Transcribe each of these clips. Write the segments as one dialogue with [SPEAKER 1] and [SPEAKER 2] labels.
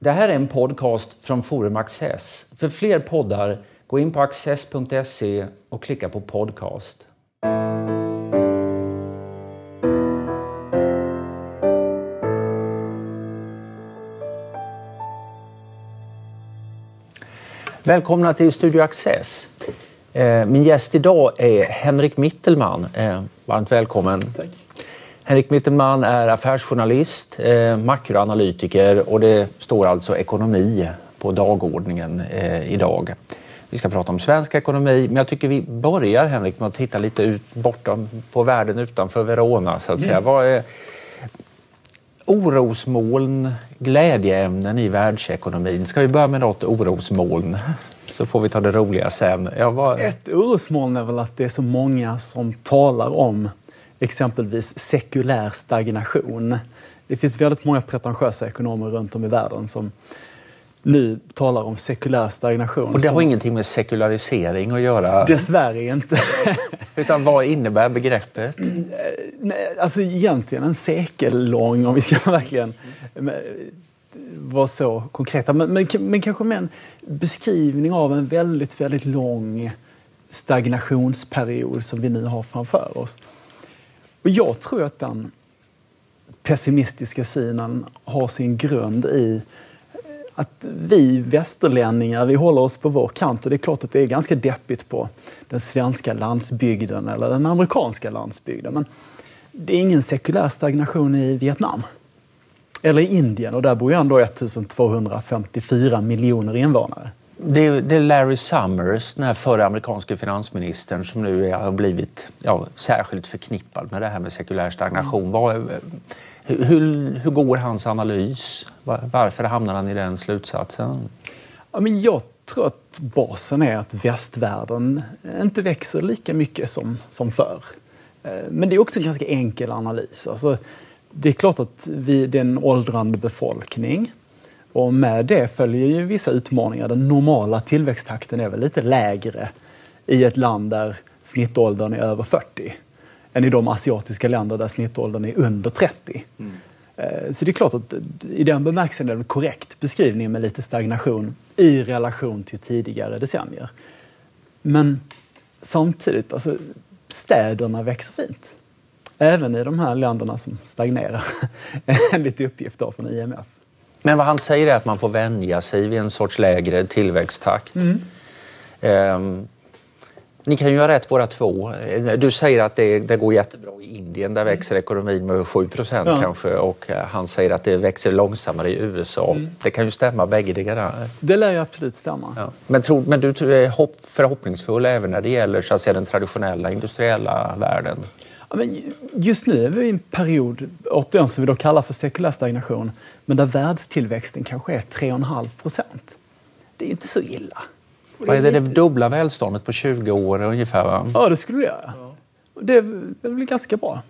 [SPEAKER 1] Det här är en podcast från Forum Access. För fler poddar, gå in på access.se och klicka på podcast. Välkomna till Studio Access. Eh, min gäst idag är Henrik Mittelman. Eh, varmt välkommen.
[SPEAKER 2] Tack.
[SPEAKER 1] Henrik Mittelman är affärsjournalist, eh, makroanalytiker och det står alltså ekonomi på dagordningen idag. Vi ska prata om svensk ekonomi, men jag tycker vi börjar Henrik med att titta lite ut bortom på världen utanför Verona så att säga. Mm. Vad är orosmoln, glädjeämnen i världsekonomin? Ska vi börja med något orosmoln? så får vi ta det roliga sen.
[SPEAKER 2] Var... Ett orosmoln är väl att det är så många som talar om exempelvis sekulär stagnation. Det finns väldigt många pretentiösa ekonomer runt om i världen som nu talar om sekulär stagnation.
[SPEAKER 1] Och det har som... ingenting med sekularisering att göra?
[SPEAKER 2] Dessvärre inte.
[SPEAKER 1] Utan vad innebär begreppet?
[SPEAKER 2] Nej, alltså egentligen en sekellång, om vi ska verkligen vara så konkreta. Men, men, men kanske med en beskrivning av en väldigt, väldigt lång stagnationsperiod som vi nu har framför oss. Och jag tror att den pessimistiska synen har sin grund i eh, att vi västerlänningar, vi håller oss på vår kant och det är klart att det är ganska deppigt på den svenska landsbygden eller den amerikanska landsbygden. Men det är ingen sekulär stagnation i Vietnam. Eller i Indien och där bor ju ändå 1254 miljoner invånare.
[SPEAKER 1] Det är, det är Larry Summers, den här förre amerikanske finansministern som nu har blivit ja, särskilt förknippad med det här med sekulär stagnation. Mm. Var, hur, hur går hans analys? Varför hamnar han i den slutsatsen?
[SPEAKER 2] Ja, men jag tror att basen är att västvärlden inte växer lika mycket som, som förr. Eh, men det är också en ganska enkel analys. Alltså, det är klart att vi, det är en åldrande befolkning. Och med det följer ju vissa utmaningar. Den normala tillväxttakten är väl lite lägre i ett land där snittåldern är över 40 än i de asiatiska länder där snittåldern är under 30. Mm. Eh, så det är klart att i den bemärkelsen är det en korrekt beskrivning med lite stagnation i relation till tidigare decennier. Men samtidigt, alltså, städerna växer fint. Även i de här länderna som stagnerar, enligt uppgifter från IMF.
[SPEAKER 1] Men vad han säger är att man får vänja sig vid en sorts lägre tillväxttakt. Mm. Um, ni kan ju göra rätt båda två. Du säger att det, det går jättebra i Indien. Där växer ekonomin med 7 procent ja. kanske och eh, han säger att det växer långsammare i USA. Mm. Det kan ju stämma bägge delarna.
[SPEAKER 2] Det lär ju absolut stämma. Ja.
[SPEAKER 1] Men, tro, men du är hopp, förhoppningsfull även när det gäller så att säga, den traditionella industriella världen?
[SPEAKER 2] Ja, men just nu är vi i en period, återigen som vi då kallar för sekulär stagnation, men där världstillväxten kanske är 3,5 procent. Det är inte så illa.
[SPEAKER 1] Vad är det, det dubbla välståndet på 20 år ungefär? Va?
[SPEAKER 2] Ja, det skulle det göra. Det är väl ganska bra.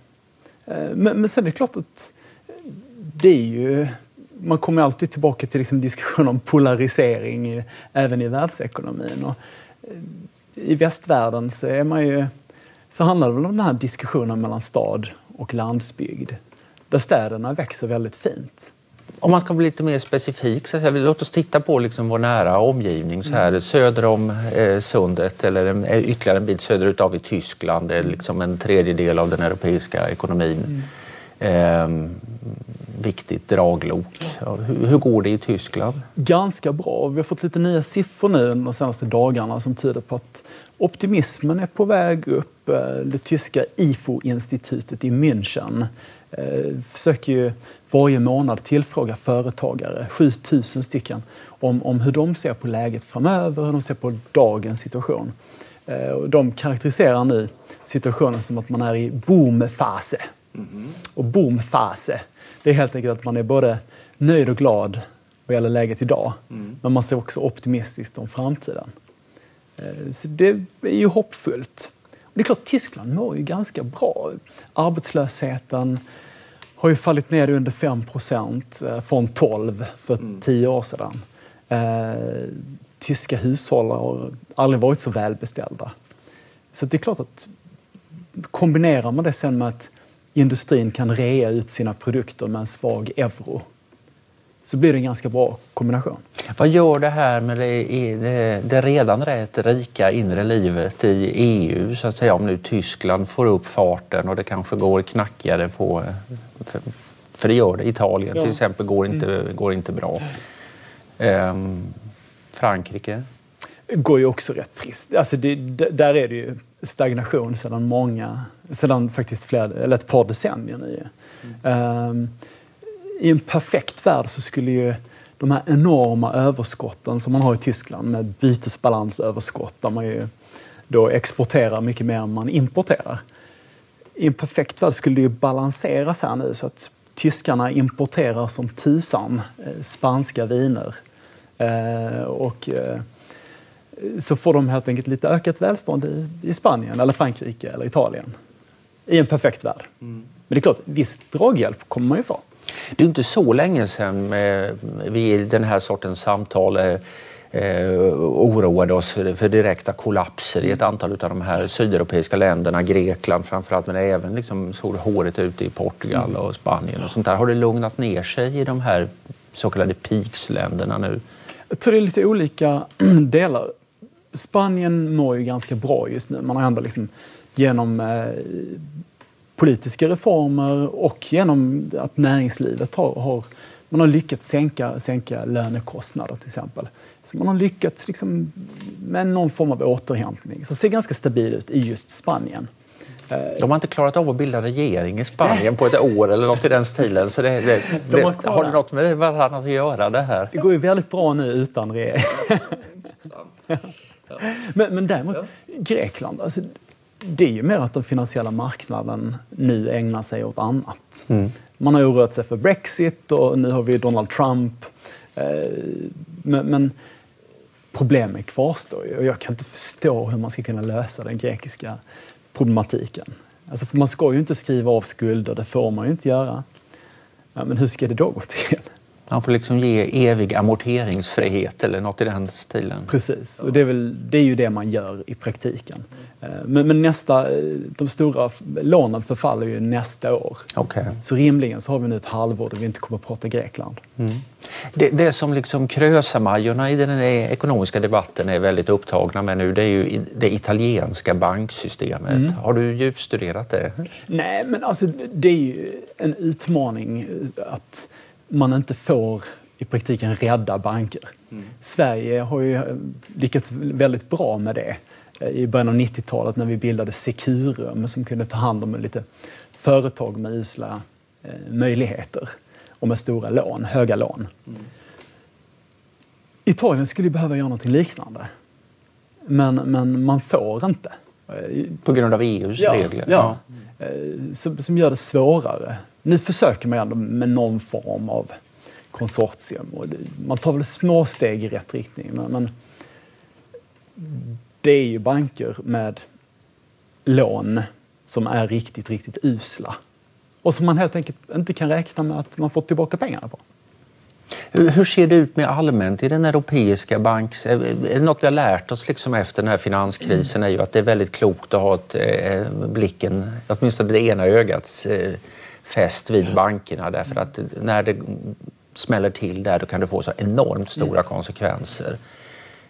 [SPEAKER 2] Eh, men, men sen är det klart att det är ju... Man kommer alltid tillbaka till liksom diskussion om polarisering i, även i världsekonomin. Och eh, I västvärlden så, är man ju, så handlar det väl om den här diskussionen mellan stad och landsbygd. Där städerna växer väldigt fint.
[SPEAKER 1] Om man ska bli lite mer specifik, så här, låt oss titta på liksom vår nära omgivning. Så här, mm. Söder om eh, sundet eller en, eh, ytterligare en bit söderut av i Tyskland, det är liksom en tredjedel av den europeiska ekonomin. Mm. Eh, viktigt draglok. Ja, hur, hur, går det i Tyskland?
[SPEAKER 2] Ganska bra. Vi har fått lite nya siffror nu de senaste dagarna som tyder på att optimismen är på väg upp. Eh, det tyska IFO-institutet i München eh, försöker ju varje månad tillfråga företagare, 7000 stycken, om, om hur de ser på läget framöver, hur de ser på dagens situation. Eh, de karaktäriserar nu situationen som att man är i boomfase. Mm. Och boomfase, det är helt enkelt att man är både nöjd och glad vad gäller läget idag, mm. men man ser också optimistiskt om framtiden. Eh, så det är ju hoppfullt. Och det är klart, Tyskland mår ju ganska bra. Arbetslösheten har ju fallit ner under 5 eh, från 12 för mm. 10 år sedan. Eh, tyska hushåll har aldrig varit så välbeställda. Så det är klart att kombinerar man det sen med att industrin kan rea ut sina produkter med en svag euro så blir det en ganska bra kombination.
[SPEAKER 1] Vad gör det här med det, det, det, redan rätt rika inre livet i EU så att säga om nu Tyskland får upp farten och det kanske går knackigare på för, för det gör det. Italien ja. till exempel går inte, mm. går inte bra. Um, Frankrike?
[SPEAKER 2] går ju också rätt trist. Alltså det, där är det ju stagnation sedan många, sedan faktiskt flera, eller ett par decennier nu. Mm. Um, I en perfekt värld så skulle ju de här enorma överskotten som man har i Tyskland med bytesbalansöverskott där man ju då exporterar mycket mer än man importerar. I en perfekt värld skulle det ju balanseras här nu så att tyskarna importerar som tusan eh, spanska viner. Eh, och eh, så får de helt enkelt lite ökat välstånd i, i Spanien, eller Frankrike eller Italien. I en perfekt värld. Mm. Men det är klart, viss draghjälp kommer man ju få.
[SPEAKER 1] Det är inte så länge sedan eh, vi i den här sortens samtal eh, eh, oroade oss för, för, direkta kollapser i ett antal av de här sydeuropeiska länderna, Grekland framförallt, men även liksom såg håret ute i Portugal och Spanien och sånt där. Har det lugnat ner sig i de här så kallade peaksländerna nu?
[SPEAKER 2] Jag tror det är lite olika delar. Spanien mår ju ganska bra just nu. Man har ändå liksom genom eh, politiska reformer och genom att näringslivet har, har, man har lyckats sänka, sänka lönekostnader till exempel. Så man har lyckats liksom med någon form av återhämtning. Så det ser ganska stabil ut i just Spanien.
[SPEAKER 1] De har inte klarat av att bilda regering i Spanien på ett år eller något i den stilen. Så det, det, De har, har det något med varandra att göra det här?
[SPEAKER 2] Det går ju väldigt bra nu utan regering. Men, men däremot, ja. Grekland, alltså, det är ju mer att den finansiella marknaden nu ägnar sig åt annat. Mm. Man har oroat sig för Brexit och nu har vi Donald Trump. Eh, men, men problemen kvarstår ju och jag kan inte förstå hur man ska kunna lösa den grekiska problematiken. Alltså för man ska ju inte skriva av skulder, det får man ju inte göra. Ja, men hur ska det då gå till?
[SPEAKER 1] Han får liksom ge evig amorteringsfrihet eller något i den stilen.
[SPEAKER 2] Precis, och det är, väl, det är ju det man gör i praktiken. Eh, men, men, nästa, eh, de stora lånen förfaller ju nästa år.
[SPEAKER 1] Okay.
[SPEAKER 2] Så rimligen så har vi nu ett halvår där vi inte kommer att prata Grekland. Mm.
[SPEAKER 1] Det, det som liksom krösamajorna i den ekonomiska debatten är väldigt upptagna med nu det är ju det italienska banksystemet. Mm. Har du djupstuderat det?
[SPEAKER 2] Nej, men alltså det är ju en utmaning att man inte får i praktiken rädda banker. Mm. Sverige har ju lyckats väldigt bra med det i början av 90-talet när vi bildade Securum som kunde ta hand om lite företag med usla eh, möjligheter och med stora lån, höga lån. Mm. Italien skulle behöva göra något liknande. Men, men man får inte.
[SPEAKER 1] På grund av EUs
[SPEAKER 2] ja,
[SPEAKER 1] regler?
[SPEAKER 2] Ja. Eh, som, som gör det svårare. Nu försöker man ändå med någon form av konsortium. Och man tar väl små steg i rätt riktning. Men, men det är ju banker med lån som är riktigt, riktigt usla. Och som man helt enkelt inte kan räkna med att man får tillbaka pengarna på.
[SPEAKER 1] Hur ser det ut med allmänt i den europeiska banks... Är det något vi har lärt oss liksom efter den här finanskrisen är ju att det är väldigt klokt att ha ett, eh, eh blicken, åtminstone det ena ögat, eh, fäst vid bankerna därför att när det smäller till där då kan det få så enormt stora konsekvenser.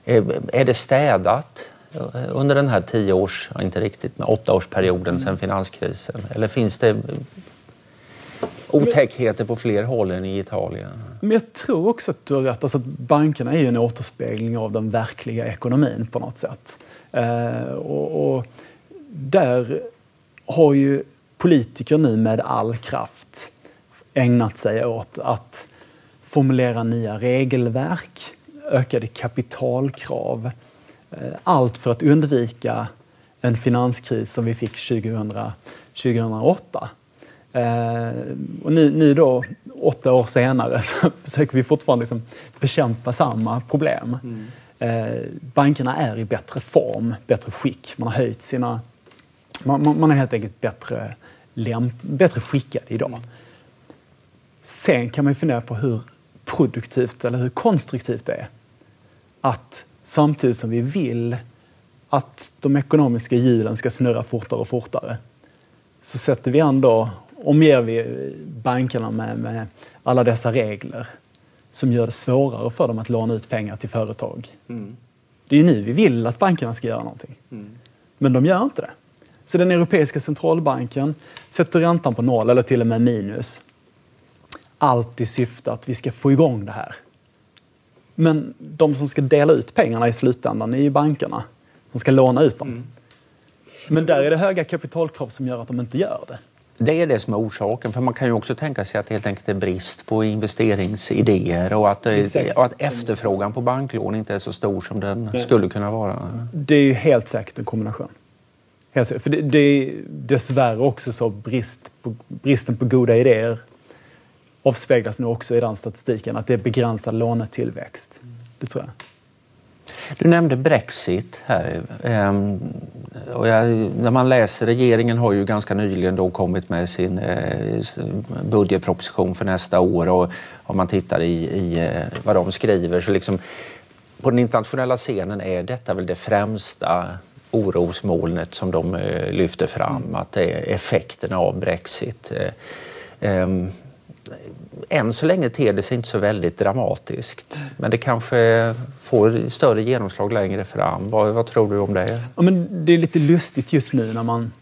[SPEAKER 1] Eh, är det städat under den här tio års, inte riktigt, men åtta årsperioden sedan finanskrisen? Eller finns det otäckheter på fler håll än i Italien?
[SPEAKER 2] Men jag tror också att du har rätt. Alltså, bankerna är ju en återspegling av den verkliga ekonomin på något sätt. Eh, och, och, där har ju politiker nu med all kraft ägnat sig åt att formulera nya regelverk, ökade kapitalkrav. Eh, allt för att undvika en finanskris som vi fick 2000, 2008. Eh, och nu, nu då, åtta år senare, så försöker vi fortfarande liksom bekämpa samma problem. Mm. Eh, bankerna är i bättre form, bättre skick. Man har höjt sina... Man, man är helt enkelt bättre, bättre skickad idag. Mm. Sen kan man ju fundera på hur produktivt eller hur konstruktivt det är att samtidigt som vi vill att de ekonomiska hjulen ska snurra fortare och fortare så sätter vi ändå, omger vi bankerna med, med alla dessa regler som gör det svårare för dem att låna ut pengar till företag. Mm. Det är ju nu vi vill att bankerna ska göra någonting. Mm. Men de gör inte det. Så den Europeiska centralbanken sätter räntan på noll eller till och med minus. Allt i syfte att vi ska få igång det här. Men de som ska dela ut pengarna i slutändan är ju bankerna. De ska låna ut dem. Mm. Men där är det höga kapitalkrav som gör att de inte gör det.
[SPEAKER 1] Det är det som är orsaken. För man kan ju också tänka sig att det helt enkelt är brist på investeringsidéer och att, och att efterfrågan på banklån inte är så stor som den Nej. skulle kunna vara.
[SPEAKER 2] Det är ju helt säkert en kombination. För det, det är dessvärre också så brist på, bristen på goda idéer avspeglas nu också i den statistiken, att det är begränsad lånetillväxt. Det tror jag.
[SPEAKER 1] Du nämnde Brexit här. Ehm, och jag, när man läser, regeringen har ju ganska nyligen då kommit med sin eh, budgetproposition för nästa år och om man tittar i, i eh, vad de skriver så liksom på den internationella scenen är detta väl det främsta orosmolnet som de eh, lyfter fram, mm. att det är effekterna av Brexit. Ehm, än så länge ter det sig inte så väldigt dramatiskt. Men det kanske får större genomslag längre fram. Vad, vad tror du om det?
[SPEAKER 2] Ja, men det är lite lustigt just nu när man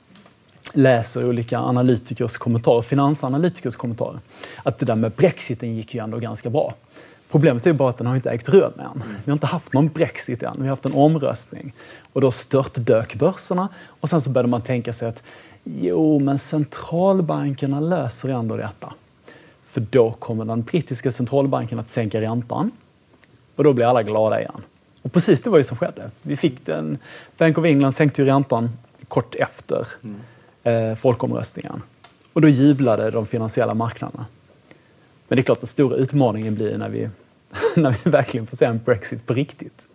[SPEAKER 2] läser olika analytikers kommentarer, finansanalytikers kommentarer. Att det där med brexiten gick ju ändå ganska bra. Problemet är bara att den har inte ägt rum än. Vi har inte haft någon brexit än. Vi har haft en omröstning. Och då störtdök börserna och sen så började man tänka sig att jo, men centralbankerna löser ändå detta. För då kommer den brittiska centralbanken att sänka räntan och då blir alla glada igen. Och precis det var ju som skedde. Vi fick den, Bank of England sänkte ju räntan kort efter mm. eh, folkomröstningen. Och då jublade de finansiella marknaderna. Men det är klart att den stora utmaningen blir när vi, när vi verkligen får se en Brexit på riktigt.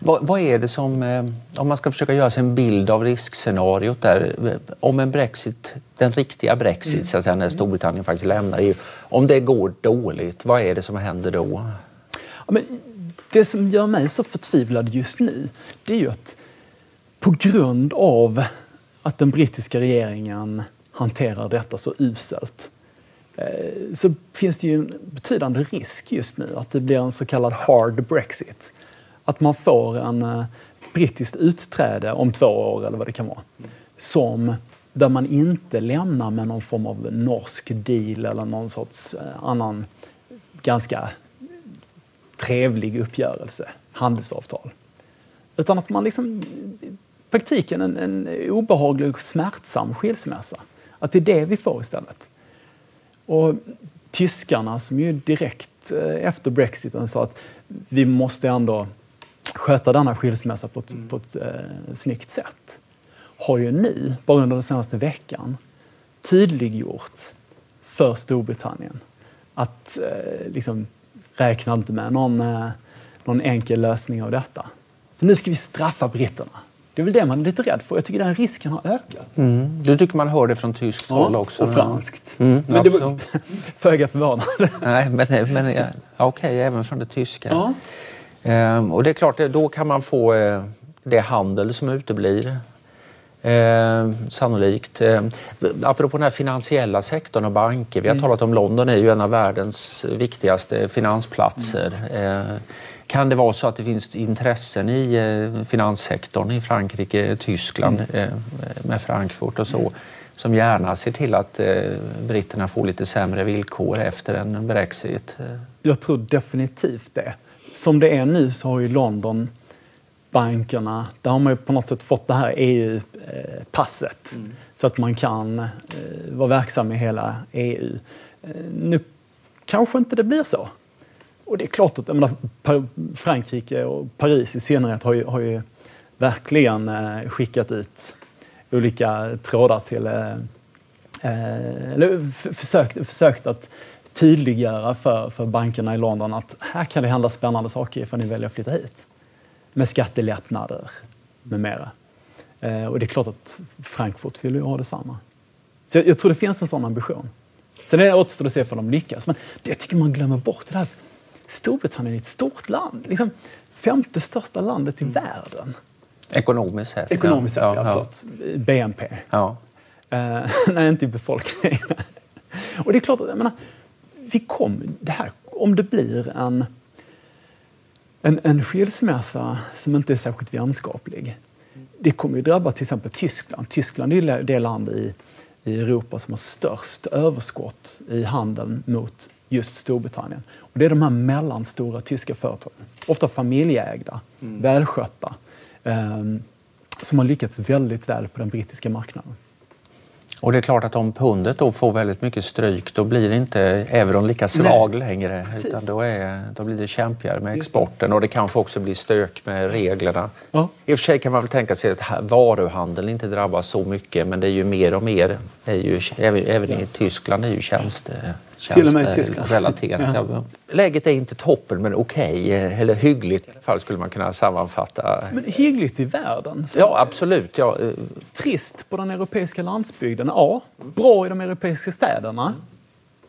[SPEAKER 1] Vad, vad, är det som, eh, om man ska försöka göra sig en bild av riskscenariot där, om en Brexit, den riktiga Brexit, mm. så att säga, när Storbritannien faktiskt lämnar EU, om det går dåligt, vad är det som händer då?
[SPEAKER 2] Ja, men det som gör mig så förtvivlad just nu, det är ju att på grund av att den brittiska regeringen hanterar detta så uselt eh, Eh, så finns det ju en betydande risk just nu att det blir en så kallad hard Brexit att man får en eh, brittiskt utträde om två år eller vad det kan vara. Som där man inte lämnar med någon form av norsk deal eller någon sorts eh, annan ganska trevlig uppgörelse, handelsavtal. Utan att man liksom, i praktiken en, en obehaglig och smärtsam skilsmässa. Att det är det vi får istället. Och tyskarna som ju direkt eh, efter brexiten sa att vi måste ändå sköta denna skilsmässa på ett, mm. på ett eh, snyggt sätt har ju nu, bara under den senaste veckan, tydliggjort för Storbritannien att eh, liksom, räkna inte med någon, eh, någon enkel lösning av detta. Så nu ska vi straffa britterna. Det är väl det man är lite rädd för. Jag tycker den risken har ökat.
[SPEAKER 1] Mm. Du tycker man hör det från tyskt ja, håll också?
[SPEAKER 2] och franskt. Mm, men det var föga förvånande.
[SPEAKER 1] Nej, men, men ja, okej, okay, även från det tyska. Ja. Ehm, och det är klart, då kan man få eh, det handel som uteblir. Eh, sannolikt. Eh, apropå den här finansiella sektorn och banker. Vi har mm. talat om London är ju en av världens viktigaste finansplatser. Mm. Kan det vara så att det finns intressen i eh, finanssektorn i Frankrike, Tyskland mm. Eh, med Frankfurt och så som gärna ser till att eh, britterna får lite sämre villkor efter en Brexit?
[SPEAKER 2] Jag tror definitivt det som det är nu så har ju London bankerna, där har man ju på något sätt fått det här EU-passet mm. så att man kan vara verksam i hela EU. Nu kanske inte det blir så. Och det är klart att menar, Frankrike och Paris i synnerhet har ju, har ju verkligen eh, skickat ut olika trådar till eh, eh eller försökt, försökt att tydliggöra för, för bankerna i London att här kan det hända spännande saker ifall ni väljer att flytta hit. Med skattelättnader med mera. Eh, och det är klart att Frankfurt vill ju ha detsamma. Så jag, jag tror det finns en sån ambition. Sen är det återstår att se om de lyckas. Men det jag tycker man glömmer bort det här. Storbritannien är ett stort land. Liksom femte största landet i mm. världen.
[SPEAKER 1] Ekonomiskt sett.
[SPEAKER 2] Ekonomiskt sett, ja. ja, ja. BNP.
[SPEAKER 1] Ja.
[SPEAKER 2] Uh, nej, inte i befolkningen. och det är klart, jag menar, vi kom, det här om det blir en, en, en skilsmässa som inte är särskilt vänskaplig, det kommer ju drabba till exempel Tyskland. Tyskland är det land i, i Europa som har störst överskott i handeln mot just Storbritannien. Och det är de här mellanstora tyska företagen, ofta familjeägda, mm. välskötta, eh, som har lyckats väldigt väl på den brittiska marknaden.
[SPEAKER 1] Och det är klart att om pundet då får väldigt mycket stryk då blir inte euron lika svag Nej, längre. Utan då, är, då blir det kämpigare med exporten och det kanske också blir stök med reglerna. Ja. I och för sig kan man väl tänka sig att varuhandeln inte drabbas så mycket men det är ju mer och mer, är ju, även, även i Tyskland är ju tjänste,
[SPEAKER 2] till och med i Tyskland.
[SPEAKER 1] Relaterat. Ja. Läget är inte toppen men okej, okay, eller hyggligt i alla fall skulle man kunna sammanfatta.
[SPEAKER 2] Men hyggligt i världen?
[SPEAKER 1] Ja, absolut. Ja.
[SPEAKER 2] Trist på den europeiska landsbygden? Ja. Bra i de europeiska städerna?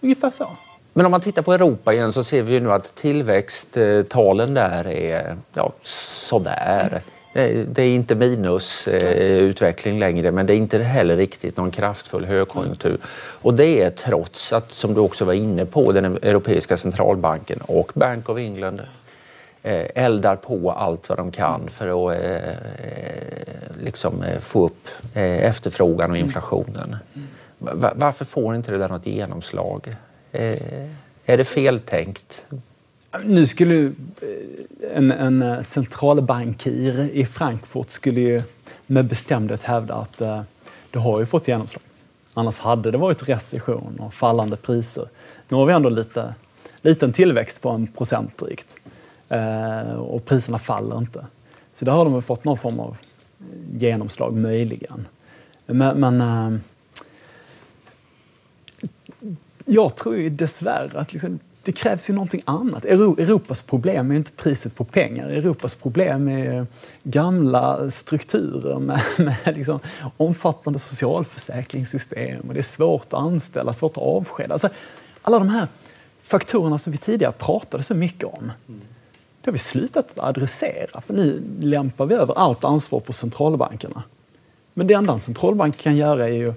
[SPEAKER 2] Ungefär så.
[SPEAKER 1] Men om man tittar på Europa igen så ser vi ju nu att tillväxttalen där är ja, sådär. Det är inte minusutveckling längre men det är inte heller riktigt någon kraftfull högkonjunktur. Och det är trots att, som du också var inne på, den Europeiska centralbanken och Bank of England eh, eldar på allt vad de kan för att eh, liksom eh, få upp efterfrågan och inflationen. Varför får inte det där något genomslag? Är det feltänkt?
[SPEAKER 2] Nu skulle eh, en, en eh, centralbankir i Frankfurt skulle ju med bestämdhet hävda att eh, det har ju fått genomslag. Annars hade det varit recession och fallande priser. Nu har vi ändå lite liten tillväxt på en procent drygt. Och priserna faller inte. Så där har de fått någon form av genomslag, möjligen. Men, men jag tror ju dessvärre att liksom, det krävs ju någonting annat. Europas problem är inte priset på pengar. Europas problem är gamla strukturer med, med liksom omfattande socialförsäkringssystem. Och det är svårt att anställa, svårt att avskeda. Alltså, alla de här faktorerna som vi tidigare pratade så mycket om. Det har vi slutat adressera för nu lämpar vi över allt ansvar på centralbankerna. Men det enda en centralbank kan göra är ju,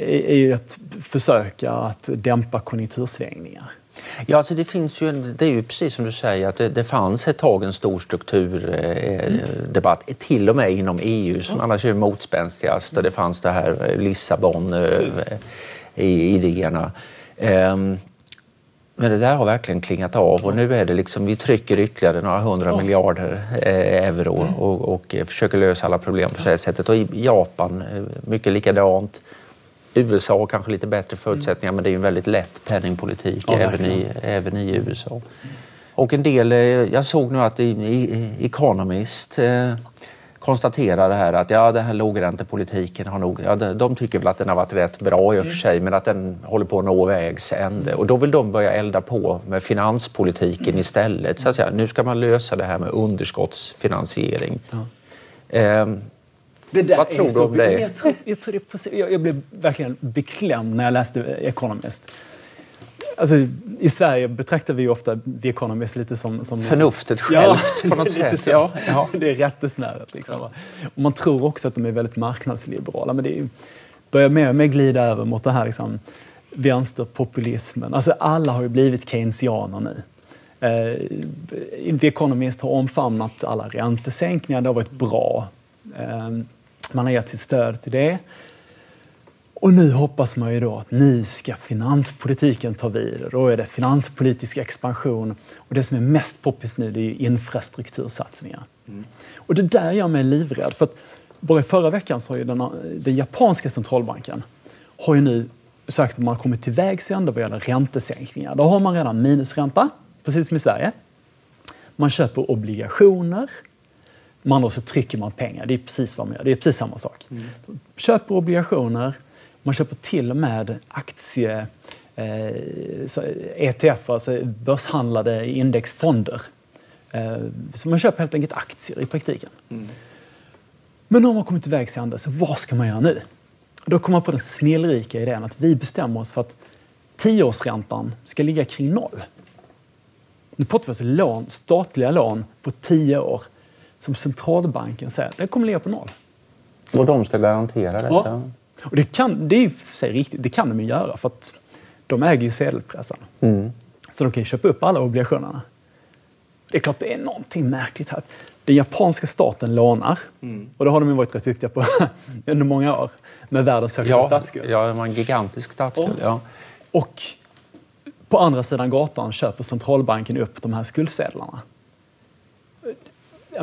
[SPEAKER 2] är ju att försöka att dämpa konjunktursvängningar.
[SPEAKER 1] Ja, alltså det finns ju, det är ju precis som du säger att det, det fanns ett tag en stor strukturdebatt, eh, mm. till och med inom EU som mm. annars är motspänstigast och det fanns det här eh, Lissabon eh. Um, men det där har verkligen klingat av och nu är det liksom, vi trycker ytterligare några hundra ja. miljarder eh, euro mm. och, och, försöker lösa alla problem på det sättet. Och i Japan, mycket likadant. USA har kanske lite bättre förutsättningar men det är ju en väldigt lätt penningpolitik ja, även, i, även i USA. Och en del, eh, jag såg nu att Economist eh, konstaterar det här att ja, den här lågräntepolitiken har nog, ja, de tycker väl att den har varit rätt bra i och för mm. sig men att den håller på att nå vägs ände. Och då vill de börja elda på med finanspolitiken istället. Så att säga. Nu ska man lösa det här med underskottsfinansiering. Ja. Eh, vad tror du om det?
[SPEAKER 2] Jag, tror, jag, tror det precis, jag, jag blev verkligen beklämd när jag läste Economist. Alltså, I Sverige betraktar vi ofta The Economist lite som... som
[SPEAKER 1] Förnuftet självt ja, på något sätt. Ja,
[SPEAKER 2] ja. Det är rättesnöret. Liksom. Och man tror också att de är väldigt marknadsliberala men det är, börjar mer och mer glida över mot det här liksom, vänsterpopulismen. Alltså, alla har ju blivit keynesianer nu. Eh, The Economist har omfamnat alla räntesänkningar, det har varit bra. Eh, man har gett sitt stöd till det. Och nu hoppas man ju då att nu ska finanspolitiken ta vid. Då är det finanspolitisk expansion. Och det som är mest poppis nu det är infrastruktursatsningar. Mm. Och det där gör mig livrädd. För att bara i förra veckan så har ju den, den japanska centralbanken har ju nu sagt att man har kommit till vägs ände vad gäller räntesänkningar. Då har man redan minusränta, precis som i Sverige. Man köper obligationer med andra så trycker man pengar. Det är precis vad man gör. Det är precis samma sak. Mm. Köper obligationer, man köper till och med aktie eh, ETF, alltså börshandlade indexfonder. Eh, så man köper helt enkelt aktier i praktiken. Mm. Men nu har man kommit till vägs ände, så vad ska man göra nu? Då kommer man på den snillrika idén att vi bestämmer oss för att tioårsräntan ska ligga kring noll. Nu pratar vi alltså lån, statliga lån på tio år som centralbanken säger, det kommer ligga på noll.
[SPEAKER 1] Och de ska garantera detta? Ja.
[SPEAKER 2] Och det, kan, det är sig riktigt, det kan de ju göra för att de äger ju sedelpressarna. Mm. Så de kan ju köpa upp alla obligationerna. Det är klart det är någonting märkligt här. Den japanska staten lånar, mm. och det har de ju varit rätt duktiga på under många år, med världens högsta
[SPEAKER 1] ja,
[SPEAKER 2] statsskuld.
[SPEAKER 1] Ja, det var en gigantisk statsskuld. Och, ja.
[SPEAKER 2] och på andra sidan gatan köper centralbanken upp de här skuldsedlarna.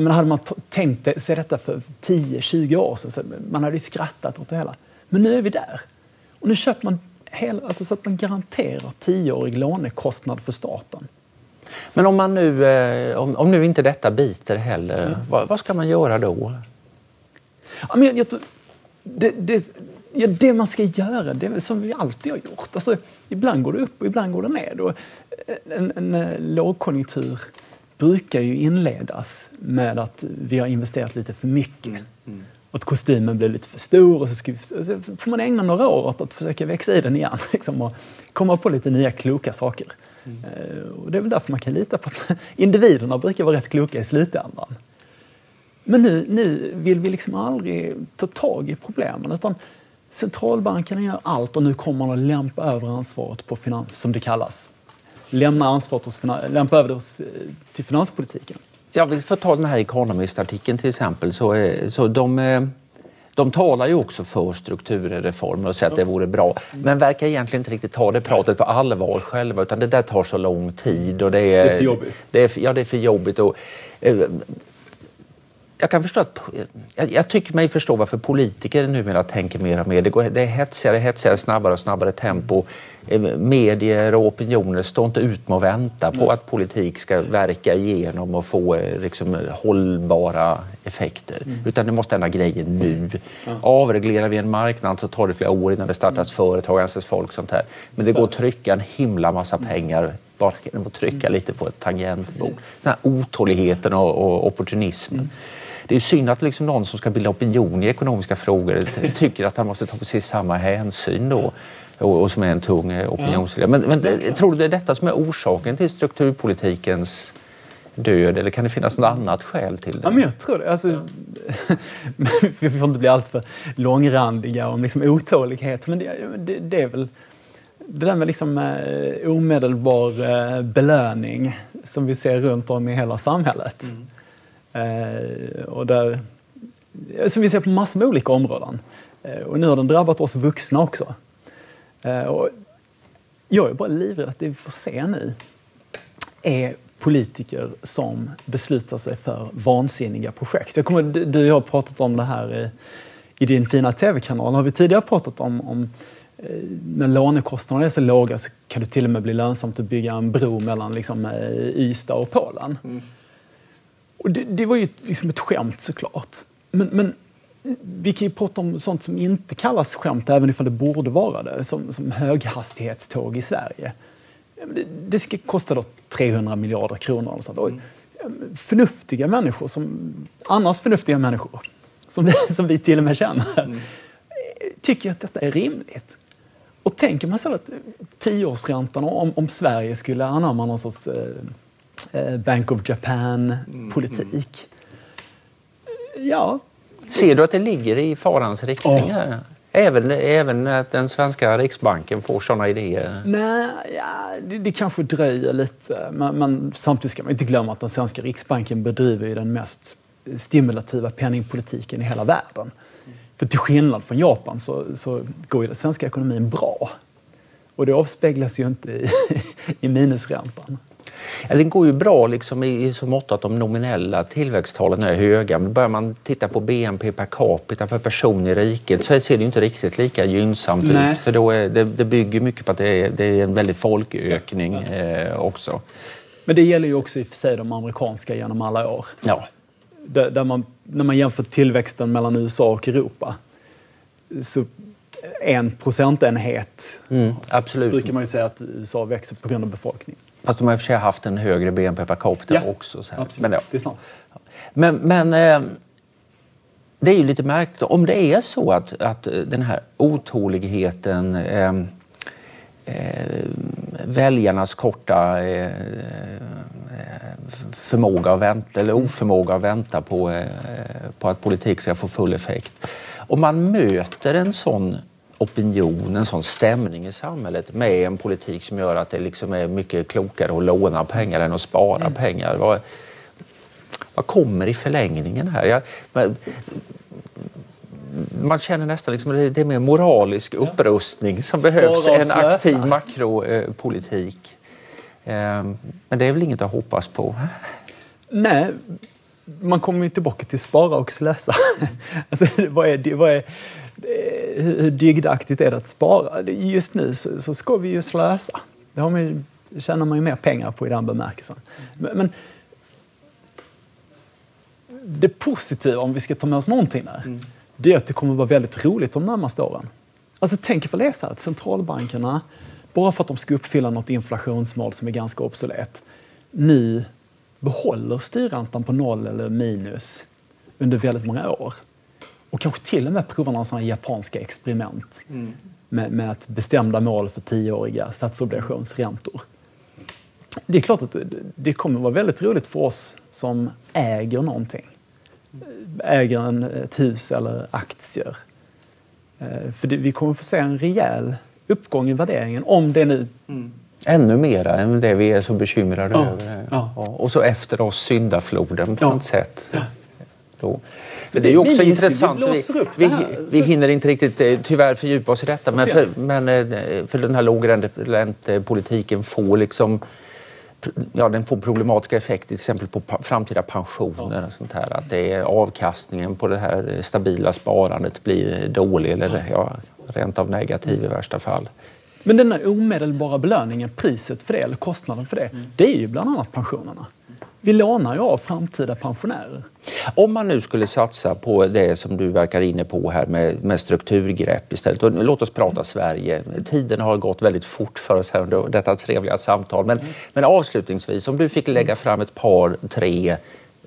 [SPEAKER 2] Menar, hade man tänkt sig detta för 10-20 år sedan, man hade ju skrattat åt det hela. Men nu är vi där. Och nu köper man hela, alltså så att man garanterar 10-årig lånekostnad för staten.
[SPEAKER 1] Men om, man nu, eh, om, om nu inte detta biter heller, mm. vad, vad, ska man göra då?
[SPEAKER 2] Ja, men jag, jag, det, det, ja, det man ska göra, det är som vi alltid har gjort. Alltså, ibland går det upp och ibland går det ner. Och en, en, en lågkonjunktur brukar ju inledas med att vi har investerat lite för mycket. Mm. Mm. Och att kostymen blir lite för stor och så, ska, så får man ägna några år åt att försöka växa i den igen liksom, och komma på lite nya kloka saker. Mm. Uh, och det är väl därför man kan lita på att individerna brukar vara rätt kloka i slutändan. Men nu, nu vill vi liksom aldrig ta tag i problemen utan centralbankerna gör allt och nu kommer man att lämpa över ansvaret på finans, som det kallas. Lämna ansvaret hos, lämpa över det hos, till finanspolitiken.
[SPEAKER 1] Jag vill få ta den här Economist-artikeln till exempel. Så, så de, eh, de talar ju också för strukturreformer och säger att det vore bra. Men verkar egentligen inte riktigt ta det pratet på allvar själva utan det där tar så lång tid. Och det, är,
[SPEAKER 2] det är för jobbigt.
[SPEAKER 1] Det är, ja, det är för jobbigt. Och, eh, jag kan förstå att, jag, jag, tycker mig förstå varför politiker numera tänker mer och mer. Det, går, det är hetsigare, hetsigare, snabbare och snabbare tempo. Eh, medier och opinioner står inte ut med att vänta på att politik ska verka igenom och få eh, liksom, hållbara effekter. Mm. Utan det måste hända grejer nu. Ja. Avreglerar vi en marknad så tar det flera år innan det startas mm. företag, anställs folk sånt här. Men det går att trycka en himla massa mm. pengar bara genom att trycka mm. lite på ett tangentbord. Den här otåligheten och, och opportunismen. Det är synd att liksom någon som ska bilda opinion i ekonomiska frågor tycker att han måste ta precis samma hänsyn då och, och som är en tung eh, opinionsledare. Men, men eh, tror du det är detta som är orsaken till strukturpolitikens död eller kan det finnas något annat skäl till det?
[SPEAKER 2] Ja, men jag tror det. Alltså, vi får inte bli alltför långrandiga om liksom otålighet men det, det, det är väl det där med liksom, eh, omedelbar eh, belöning som vi ser runt om i hela samhället. Mm. Eh, och där, som vi ser på massor med olika områden. Eh, och nu har den drabbat oss vuxna också. Eh, och jag är bara livrädd att det vi får se nu är politiker som beslutar sig för vansinniga projekt. Jag kommer, du och jag har pratat om det här i, i din fina tv-kanal. Har vi tidigare pratat om, om eh, när lånekostnaderna är så låga så kan det till och med bli lönsamt att bygga en bro mellan liksom, eh, Ystad och Polen. Mm. Och det, det var ju liksom ett skämt såklart. Men, men vi kan ju prata om sånt som inte kallas skämt, även ifall det borde vara det, som, som höghastighetståg i Sverige. Det, det ska kosta då 300 miljarder kronor. Och sånt. Och förnuftiga människor, som, annars förnuftiga människor, som vi, som vi till och med känner, mm. tycker att detta är rimligt. Och tänker man så att tioårsräntan, om, om Sverige skulle anamma någon sorts Eh, Bank of Japan-politik. Mm. Ja.
[SPEAKER 1] Ser du att det ligger i farans riktning här? Ja. Även, även att den svenska riksbanken får sådana idéer?
[SPEAKER 2] Nej, ja, det, det kanske dröjer lite. Men, men, samtidigt ska man inte glömma att den svenska riksbanken bedriver den mest stimulativa penningpolitiken i hela världen. Mm. För till skillnad från Japan så, så går ju den svenska ekonomin bra. Och det avspeglas ju inte i, i minusräntan.
[SPEAKER 1] Ja, det går ju bra liksom i, så mått att de nominella tillväxttalen är höga. Men börjar man titta på BNP per capita per person i riket så ser det inte riktigt lika gynnsamt Nej. ut. För då är, det, det bygger mycket på att det är, det är en väldig folkökning ja. eh, också.
[SPEAKER 2] Men det gäller ju också i och för sig de amerikanska genom alla år.
[SPEAKER 1] Ja.
[SPEAKER 2] Där, där man, när man jämför tillväxten mellan USA och Europa så en procentenhet
[SPEAKER 1] mm, absolut.
[SPEAKER 2] brukar man ju säga att USA växer på grund av befolkningen.
[SPEAKER 1] Fast de har i och för sig haft en högre BNP per capita ja, också. Så
[SPEAKER 2] Absolut. Men, ja. det är sant.
[SPEAKER 1] Men, men eh, det är ju lite märkligt. Om det är så att, att den här otåligheten eh, eh, väljarnas korta eh, förmåga att vänta, eller oförmåga att vänta på, eh, på att politik ska få full effekt. Om man möter en sån opinion, en sån stämning i samhället med en politik som gör att det liksom är mycket klokare att låna pengar än att spara mm. pengar. Vad, vad kommer i förlängningen här? Jag, man känner nästan liksom det är mer moralisk upprustning som behövs än aktiv makropolitik. Ehm, men det är väl inget att hoppas på?
[SPEAKER 2] Nej, man kommer ju tillbaka till spara och slösa. alltså, vad är, vad är, hur dygdaktigt är det att spara? Just nu så, så ska vi ju slösa. Det har man ju, tjänar man ju mer pengar på i den bemärkelsen. Men, men det positiva, om vi ska ta med oss någonting där, mm. det är att det kommer vara väldigt roligt de närmaste åren. Alltså tänk ifall det är så att centralbankerna, bara för att de ska uppfylla något inflationsmål som är ganska obsolet, nu behåller styrräntan på noll eller minus under väldigt många år. Och kanske till och med provar några sådana japanska experiment mm. med, med ett bestämda mål för tioåriga statsobligationsräntor. Det är klart att det kommer vara väldigt roligt för oss som äger någonting. Äger en, ett hus eller aktier. Eh, för det, vi kommer få se en rejäl uppgång i värderingen om det nu mm
[SPEAKER 1] Ännu mera än det vi är så bekymrade ja. över. Ja. Och så efter oss syndafloden på ja. något sätt. Ja. Då. det är också intressant. Vi, vi, vi, hinner inte riktigt eh, tyvärr fördjupa oss i detta men för, men eh, för den här lågräntepolitiken får liksom ja, den får problematiska effekter till exempel på framtida pensioner. Ja. Och sånt här. Att det är avkastningen på det här stabila sparandet blir dålig eller ja, rent av negativ i värsta fall.
[SPEAKER 2] Men den omedelbara belöningen, priset för det, eller kostnaden för det, mm. det är ju bland annat pensionerna. Vi lånar ju av framtida pensionärer.
[SPEAKER 1] Om man nu skulle satsa på det som du verkar inne på här med, med strukturgrepp istället. Och låt oss prata Sverige. Tiden har gått väldigt fort för oss här under detta trevliga samtal. Men, mm. men avslutningsvis, om du fick lägga fram ett par, tre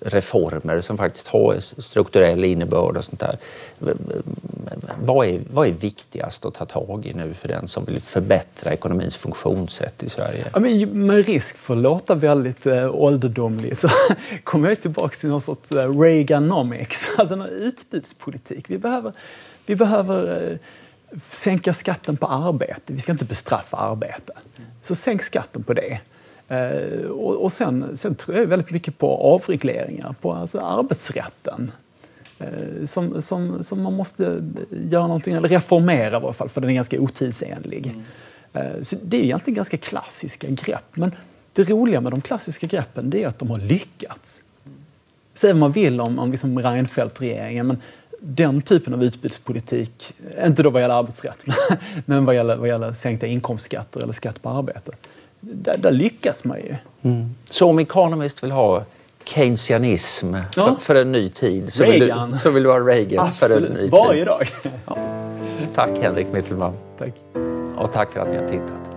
[SPEAKER 1] reformer som faktiskt har strukturell innebörd och sånt där. Vad är, vad är viktigast att ta tag i nu för den som vill förbättra ekonomins funktionssätt i Sverige?
[SPEAKER 2] Ja, men med risk för att låta väldigt äh, ålderdomlig så kommer jag tillbaka till någon sorts äh, Reaganomics, alltså en utbudspolitik. Vi behöver, vi behöver äh, sänka skatten på arbete. Vi ska inte bestraffa arbete. Så sänk skatten på det. Eh, och, sen, sen, tror jag väldigt mycket på avregleringar, på alltså arbetsrätten. Eh, som, som, som man måste göra någonting, eller reformera i alla fall, för den är ganska otidsenlig. Mm. Eh, så det är egentligen ganska klassiska grepp. Men det roliga med de klassiska greppen det är att de har lyckats. Säg vad man vill om, om liksom Reinfeldt-regeringen, men den typen av utbudspolitik, inte då vad gäller arbetsrätt, men vad gäller, vad gäller sänkta inkomstskatter eller skatt på arbete, där, där lyckas man ju.
[SPEAKER 1] Mm. Så om Economist vill ha keynesianism ja. för, för, en ny tid så vill, du, så vill du ha Reagan Absolut. för en ny tid?
[SPEAKER 2] varje dag.
[SPEAKER 1] Ja. Tack Henrik Mittelman.
[SPEAKER 2] Tack.
[SPEAKER 1] Och tack för att ni har tittat.